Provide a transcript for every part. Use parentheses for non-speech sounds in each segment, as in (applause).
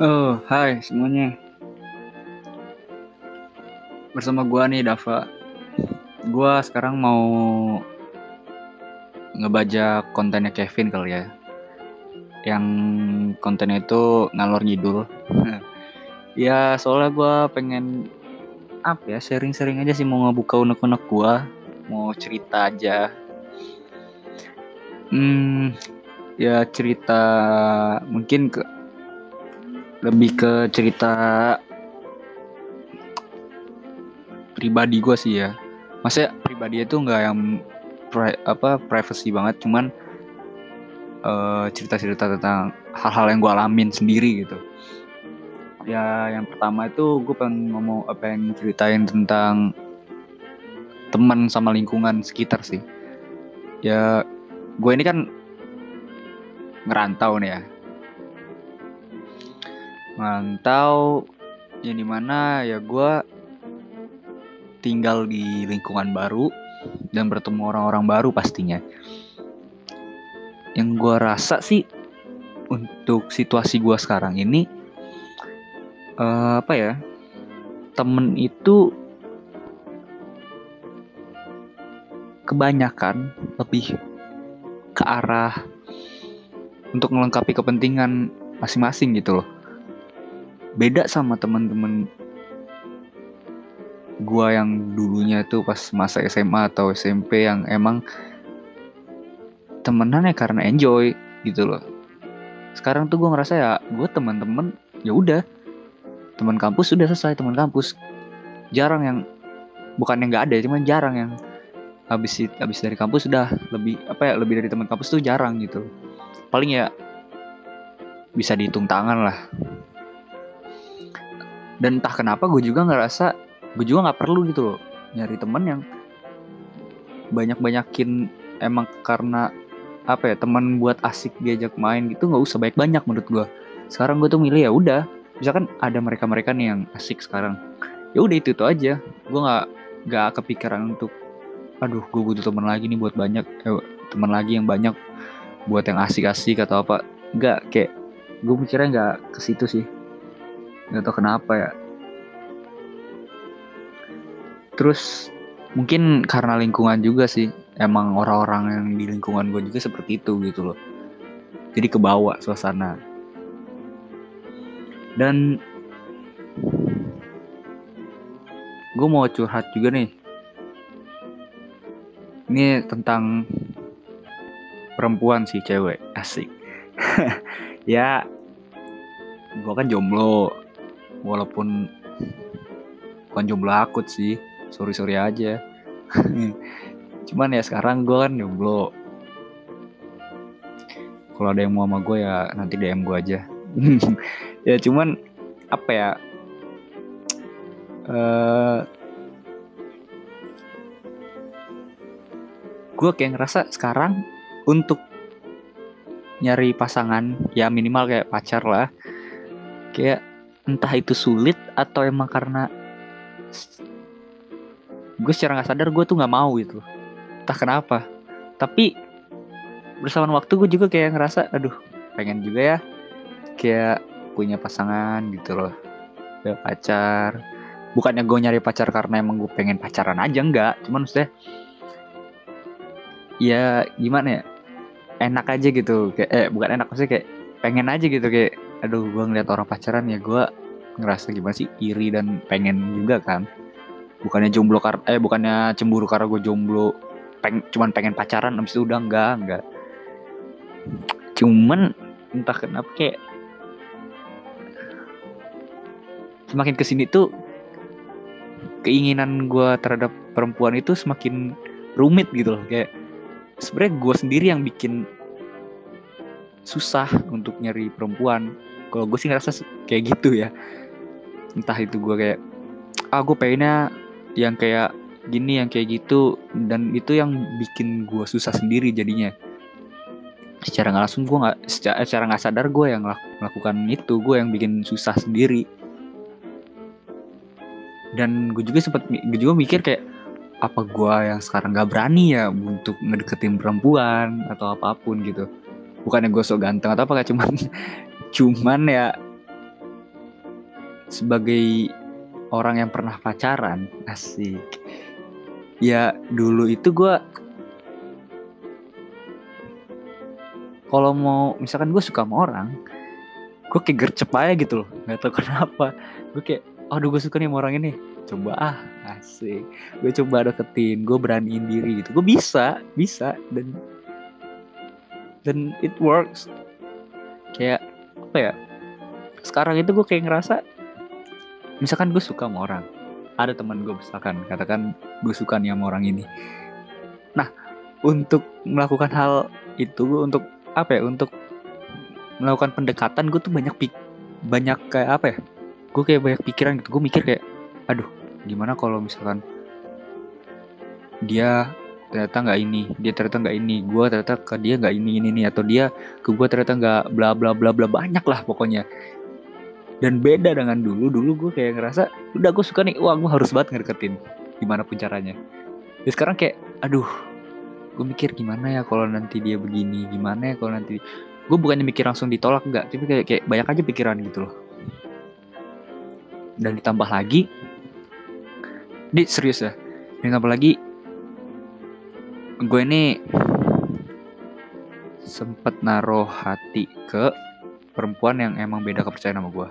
Oh, hai semuanya. Bersama gua nih Dava. Gua sekarang mau ngebaca kontennya Kevin kali ya. Yang kontennya itu ngalor ngidul. (laughs) ya, soalnya gua pengen apa ya, sharing-sharing aja sih mau ngebuka unek-unek gua, mau cerita aja. Hmm, ya cerita mungkin ke lebih ke cerita pribadi gue sih ya. Maksudnya pribadi itu nggak yang pri, apa privacy banget cuman uh, cerita-cerita tentang hal-hal yang gue alamin sendiri gitu. Ya yang pertama itu gue pengen ngomong apa yang ceritain tentang teman sama lingkungan sekitar sih. Ya gue ini kan ngerantau nih ya ngerantau yang di mana ya gue tinggal di lingkungan baru dan bertemu orang-orang baru pastinya. Yang gue rasa sih untuk situasi gue sekarang ini uh, apa ya temen itu kebanyakan lebih ke arah untuk melengkapi kepentingan masing-masing gitu loh beda sama teman-teman gua yang dulunya tuh pas masa SMA atau SMP yang emang temenan ya karena enjoy gitu loh. Sekarang tuh gua ngerasa ya gue teman-teman ya udah. Teman kampus sudah selesai teman kampus. Jarang yang bukan yang nggak ada cuman jarang yang habis habis dari kampus sudah lebih apa ya lebih dari teman kampus tuh jarang gitu. Paling ya bisa dihitung tangan lah dan entah kenapa gue juga ngerasa gue juga nggak perlu gitu loh nyari temen yang banyak banyakin emang karena apa ya teman buat asik diajak main gitu nggak usah banyak banyak menurut gue sekarang gue tuh milih ya udah misalkan ada mereka mereka nih yang asik sekarang ya udah itu itu aja. Gue nggak nggak kepikiran untuk aduh gue butuh teman lagi nih buat banyak eh, teman lagi yang banyak buat yang asik-asik atau apa. Nggak kayak gue mikirnya nggak ke situ sih nggak tau kenapa ya. Terus mungkin karena lingkungan juga sih. Emang orang-orang yang di lingkungan gue juga seperti itu gitu loh. Jadi kebawa suasana. Dan gue mau curhat juga nih. Ini tentang perempuan sih cewek. Asik. (laughs) Ya gue kan jomblo walaupun bukan jomblo akut sih sorry sorry aja. (laughs) Cuman ya sekarang gue kan jomblo. Kalau ada yang mau sama gue ya nanti DM gue aja. (laughs) Ya cuman apa ya uh, gue kayak ngerasa sekarang untuk nyari pasangan ya minimal kayak pacar lah. Kayak entah itu sulit atau emang karena gue secara nggak sadar gue tuh nggak mau gitu. Entah kenapa. Tapi bersamaan waktu gue juga kayak ngerasa aduh pengen juga ya kayak punya pasangan gitu loh ya pacar. Bukannya gue nyari pacar karena emang gue pengen pacaran aja enggak cuman maksudnya ya gimana ya enak aja gitu. Kayak eh bukan enak maksudnya kayak pengen aja gitu kayak aduh gue ngeliat orang pacaran ya gue ngerasa gimana sih iri dan pengen juga kan. Bukannya jomblo kar eh bukannya cemburu karena gue jomblo peng cuman pengen pacaran abis itu udah enggak enggak. Cuman entah kenapa kayak semakin ke sini tuh keinginan gue terhadap perempuan itu semakin rumit gitu loh. Kayak sebenarnya gue sendiri yang bikin susah untuk nyari perempuan. Kalau gue sih ngerasa kayak gitu ya. Entah itu gue kayak ah gue pengennya yang kayak gini yang kayak gitu. Dan itu yang bikin gue susah sendiri jadinya. Secara nggak langsung gue nggak secara, secara nggak sadar gue yang melakukan itu gue yang bikin susah sendiri. Dan gue juga sempat gue juga mikir kayak apa gue yang sekarang gak berani ya untuk ngedeketin perempuan atau apa pun gitu bukannya gue so ganteng atau apa cuman (laughs) cuman ya sebagai orang yang pernah pacaran asik. Ya dulu itu gue kalau mau misalkan gue suka sama orang gue kayak gercep aja gitu loh nggak tahu (laughs) kenapa. Gue kayak aduh gue suka nih sama orang ini coba ah asik. Gue coba deketin gue beraniin diri gitu. Gue bisa bisa dan dan it works. Kayak apa ya? Sekarang itu gue kayak ngerasa misalkan gue suka sama orang ada teman gue misalkan katakan gue suka nih sama orang ini. Nah untuk melakukan hal itu untuk apa ya untuk melakukan pendekatan gue tuh banyak pik banyak kayak apa ya gue kayak banyak pikiran gitu. Gue mikir kayak aduh gimana kalau misalkan dia ternyata nggak ini dia ternyata nggak ini gue ternyata ke dia nggak ini ini nih atau dia ke gue ternyata nggak bla bla bla bla banyak lah pokoknya. Dan beda dengan dulu dulu gue kayak ngerasa udah gue suka nih wah gue harus banget ngedeketin gimana pun caranya. Ya sekarang kayak aduh gue mikir gimana ya kalau nanti dia begini gimana ya kalau nanti gue bukannya mikir langsung ditolak enggak tapi kayak kayak banyak aja pikiran gitu loh. Dan ditambah lagi di serius ya dan ditambah lagi gue ini sempet naruh hati ke perempuan yang emang beda kepercayaan sama gue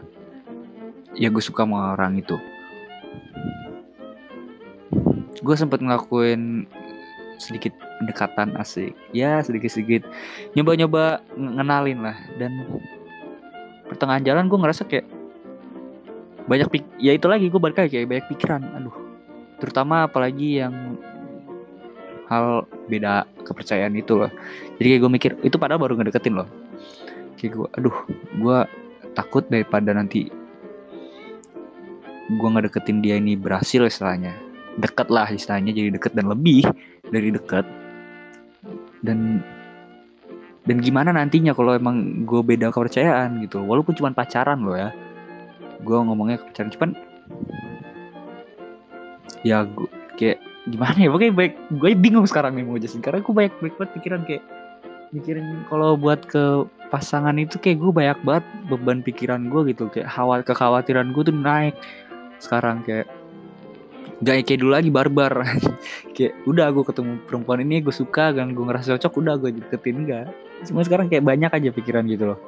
ya gue suka sama orang itu. Gue sempat ngelakuin sedikit pendekatan asik. Ya sedikit-sedikit. Nyoba-nyoba ngenalin lah. Dan pertengahan jalan gue ngerasa kayak banyak pik ya itu lagi gue balik kayak banyak pikiran. Aduh. Terutama apalagi yang hal beda kepercayaan itu loh. Jadi kayak gue mikir itu padahal baru ngedeketin loh. Kayak gue aduh gue takut daripada nanti gue nggak deketin dia ini berhasil istilahnya. Deket lah istilahnya jadi deket dan lebih dari deket. Dan dan gimana nantinya kalau emang gue beda kepercayaan gitu walaupun cuma pacaran loh ya. Gue ngomongnya kepercayaan cuman ya gue kayak gimana ya? Pokoknya baik gue bingung sekarang nih mau jelasin. Karena gue banyak banget pikiran kayak mikirin kalau buat ke pasangan itu kayak gue banyak banget beban pikiran gue gitu. Kayak khawat kekhawatiran gue tuh naik sekarang. Kayak gak kayak dulu lagi barbar. (laughs) Kayak udah gue ketemu perempuan ini gue suka dan gue ngerasa cocok udah gue deketin. Enggak cuma sekarang kayak banyak aja pikiran gitu loh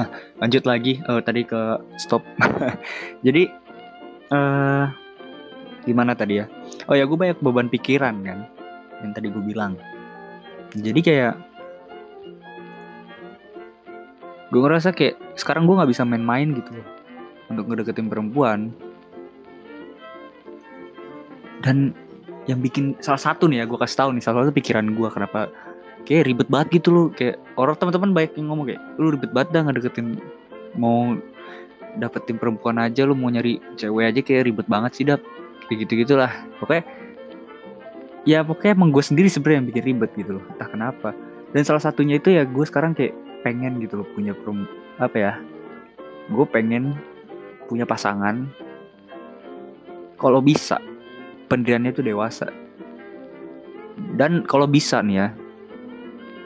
(laughs) lanjut lagi uh, tadi ke stop. (laughs) Jadi uh, gimana tadi ya? Oh ya gue banyak beban pikiran kan yang tadi gue bilang. Jadi kayak gue ngerasa kayak sekarang gue nggak bisa main-main gitu loh untuk ngedeketin perempuan. Dan yang bikin salah satu nih ya gue kasih tahu nih salah satu pikiran gue kenapa kayak ribet banget gitu loh. Kayak orang teman-teman banyak yang ngomong kayak lu ribet banget dah ngedeketin mau dapetin perempuan aja lu mau nyari cewek aja kayak ribet banget sih dap. Kayak gitu gitulah pokoknya ya pokoknya emang gue sendiri sebenarnya yang bikin ribet gitu loh entah kenapa. Dan salah satunya itu ya gue sekarang kayak pengen gitu loh punya perum apa ya gue pengen punya pasangan. Kalau bisa pendiriannya itu dewasa. Dan kalau bisa nih ya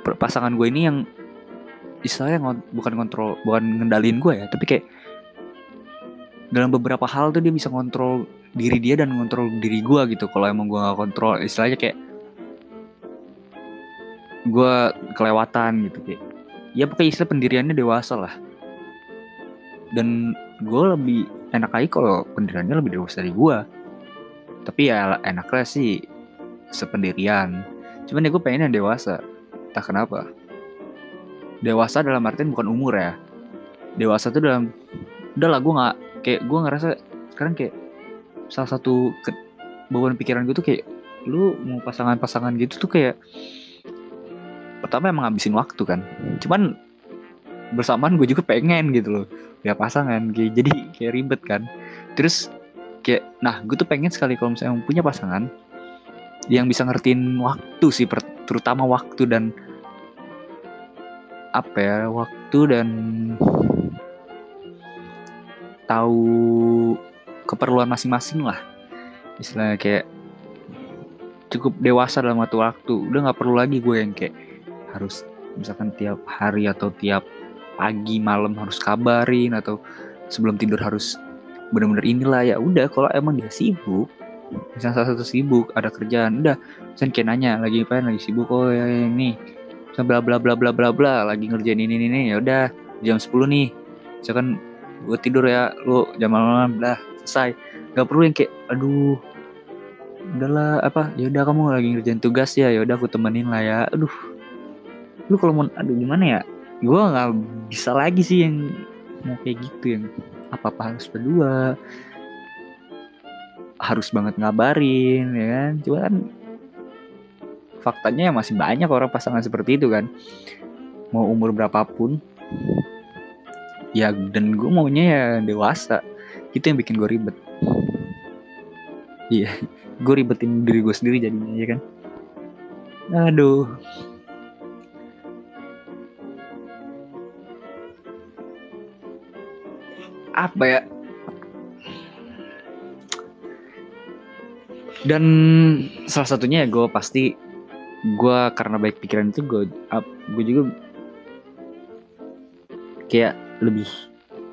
pasangan gue ini yang istilahnya bukan kontrol bukan ngendalin gue ya tapi kayak dalam beberapa hal tuh dia bisa kontrol diri dia dan kontrol diri gue gitu. Kalau emang gue gak kontrol istilahnya kayak gue kelewatan gitu kayak ya pakai istilah pendiriannya dewasa lah. Dan gue lebih enak aja kalau pendiriannya lebih dewasa dari gue. Tapi ya enaknya sih sependirian. Cuman ya gue pengen yang dewasa tak kenapa. Dewasa dalam artian bukan umur ya. Dewasa tuh dalam udah lah gue nggak kayak gue ngerasa sekarang kayak salah satu ke, beban pikiran gue tuh kayak lu mau pasangan-pasangan gitu tuh kayak pertama emang ngabisin waktu kan. Cuman bersamaan gue juga pengen gitu loh ya pasangan kayak (laughs) jadi kayak ribet kan. Terus kayak nah gue tuh pengen sekali kalau misalnya punya pasangan yang bisa ngertiin waktu sih terutama waktu dan apa ya waktu dan tahu keperluan masing-masing lah. Istilahnya kayak cukup dewasa dalam waktu waktu udah nggak perlu lagi gue yang kayak harus misalkan tiap hari atau tiap pagi malam harus kabarin atau sebelum tidur harus bener-bener inilah ya udah kalau emang dia sibuk misalnya salah satu sibuk ada kerjaan udah. Misalnya kayak nanya lagi apa lagi sibuk? Oh ya, ya ini. Bla bla bla bla bla bla lagi ngerjain ini ini, ini. ya udah jam 10 nih. Misalkan gue tidur ya lu jam malam dah selesai. Nggak perlu yang kayak aduh udahlah apa ya udah kamu lagi ngerjain tugas ya ya udah aku temenin lah ya. Aduh. Lu kalau mau aduh gimana ya? Gue nggak bisa lagi sih yang mau kayak gitu yang apa apa harus berdua harus banget ngabarin ya kan? Cuman faktanya ya masih banyak orang pasangan seperti itu kan? Mau umur berapapun ya dan gue maunya ya dewasa. Itu yang bikin gue ribet. Iya (laughs) gue ribetin diri gue sendiri jadinya ya kan? Aduh. Apa ya dan salah satunya ya gue pasti gue karena baik pikiran itu gue gue juga kayak lebih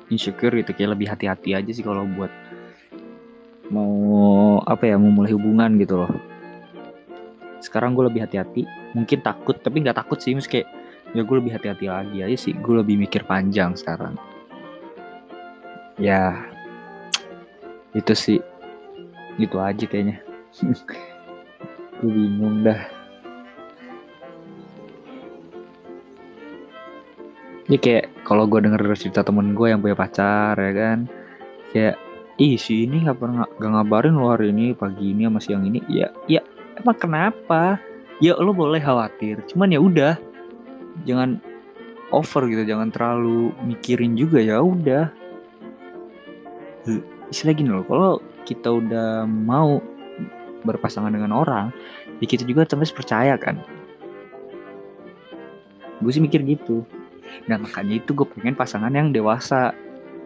insecure gitu kayak lebih hati-hati aja sih kalau buat mau apa ya mau mulai hubungan gitu loh. Sekarang gue lebih hati-hati mungkin takut tapi nggak takut sih mas kayak ya gue lebih hati-hati lagi aja sih gue lebih mikir panjang sekarang. Ya itu sih gitu aja kayaknya gue bingung dah. Ini kayak kalau gue denger cerita temen gue yang punya pacar ya kan? Kayak ih si ini nggak pernah gak ngabarin lo hari ini pagi ini sama siang ini. Ya ya emang kenapa? Ya lo boleh khawatir cuman ya udah. Jangan over gitu jangan terlalu mikirin juga ya udah. Istilah gini loh kalau kita udah mau berpasangan dengan orang ya kita juga harus percaya kan? Gue sih mikir gitu. Nah makanya itu gue pengen pasangan yang dewasa.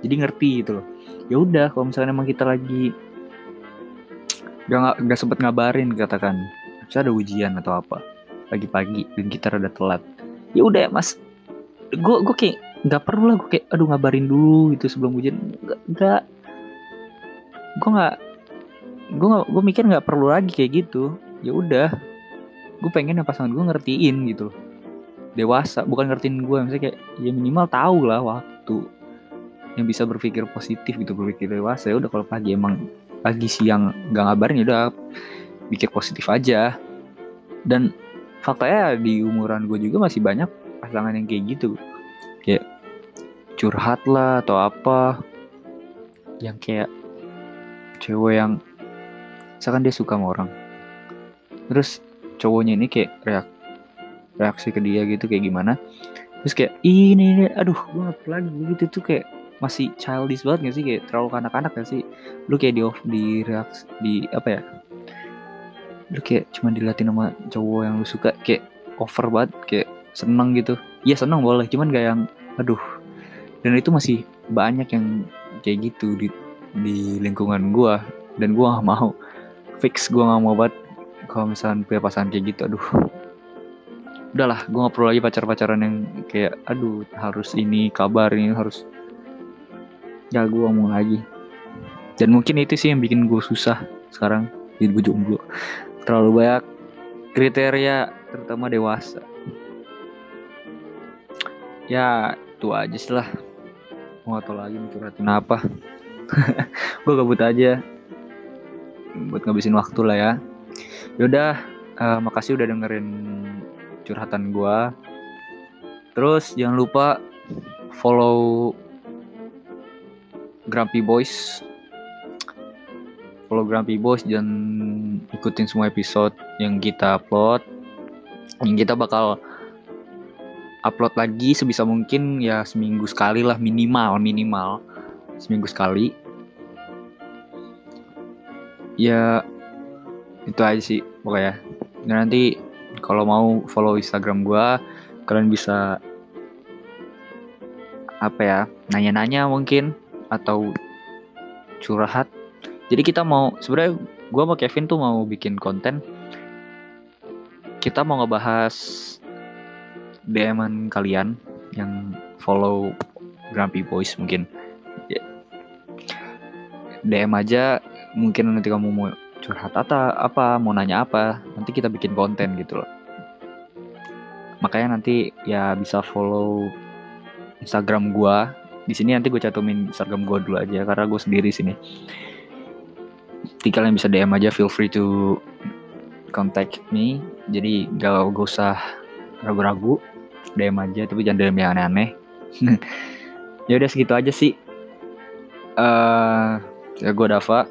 Jadi ngerti gitu loh. Ya udah kalau misalnya emang kita lagi gak, gak sempet ngabarin katakan. Misalnya ada ujian atau apa pagi-pagi dan kita rada telat. Ya udah ya mas. Gue gue kayak nggak perlu lah gue kayak aduh ngabarin dulu gitu sebelum ujian. Nggak gue nggak gue gue mikir nggak perlu lagi kayak gitu. Ya udah gue pengen yang pasangan gue ngertiin gitu loh. Dewasa bukan ngertiin gue misalnya kayak ya minimal tahu lah waktu yang bisa berpikir positif gitu berpikir dewasa. Ya udah kalau pagi emang pagi siang nggak ngabarin ya udah pikir positif aja. Dan faktanya di umuran gue juga masih banyak pasangan yang kayak gitu. Kayak curhat lah atau apa. Yang kayak cewek yang misalkan dia suka sama orang. Terus cowoknya ini kayak reak reaksi ke dia gitu kayak gimana. Terus kayak ini, ini aduh gue gak lagi. Gitu tuh kayak masih childish banget gak sih? Kayak terlalu kanak-kanak gak sih? Lu kayak di off di reaksi di apa ya? Lu kayak cuma dilatih sama cowok yang lu suka kayak over banget kayak seneng gitu. Iya seneng boleh cuman gak yang aduh. Dan itu masih banyak yang kayak gitu di di lingkungan gua dan gua gak mau fix gua gak mau banget kalau misalnya punya pasangan kayak gitu aduh. Udahlah gue gak perlu lagi pacar-pacaran yang kayak aduh harus ini kabar ini harus ya gue ngomong lagi. Dan mungkin itu sih yang bikin gue susah sekarang di gue jomblo terlalu banyak kriteria terutama dewasa. Ya itu aja sih lah. Mau atau lagi mau curhatin apa. (laughs) Gue gabut aja buat ngabisin waktu lah ya. Yaudah uh, makasih udah dengerin curhatan gue terus jangan lupa follow Grumpy Boys. Follow Grumpy Boys dan ikutin semua episode yang kita upload. Yang kita bakal upload lagi sebisa mungkin ya seminggu sekali lah minimal minimal seminggu sekali ya itu aja sih pokoknya. Dan nanti kalau mau follow Instagram gue kalian bisa apa ya nanya-nanya mungkin atau curhat. Jadi kita mau sebenarnya gue sama Kevin tuh mau bikin konten. Kita mau ngebahas DM kalian yang follow Grumpy Boys mungkin. Ya. DM aja mungkin nanti kamu mau curhat atau apa mau nanya apa nanti kita bikin konten gitu loh. Makanya nanti ya bisa follow Instagram gua. Di sini nanti gue cantumin Instagram gua dulu aja karena gue sendiri sini. Nanti kalian bisa DM aja feel free to contact me. Jadi gak, gak usah ragu-ragu DM aja tapi jangan DM yang aneh-aneh. (laughs) Ya udah segitu aja sih. Uh, ya gue Dava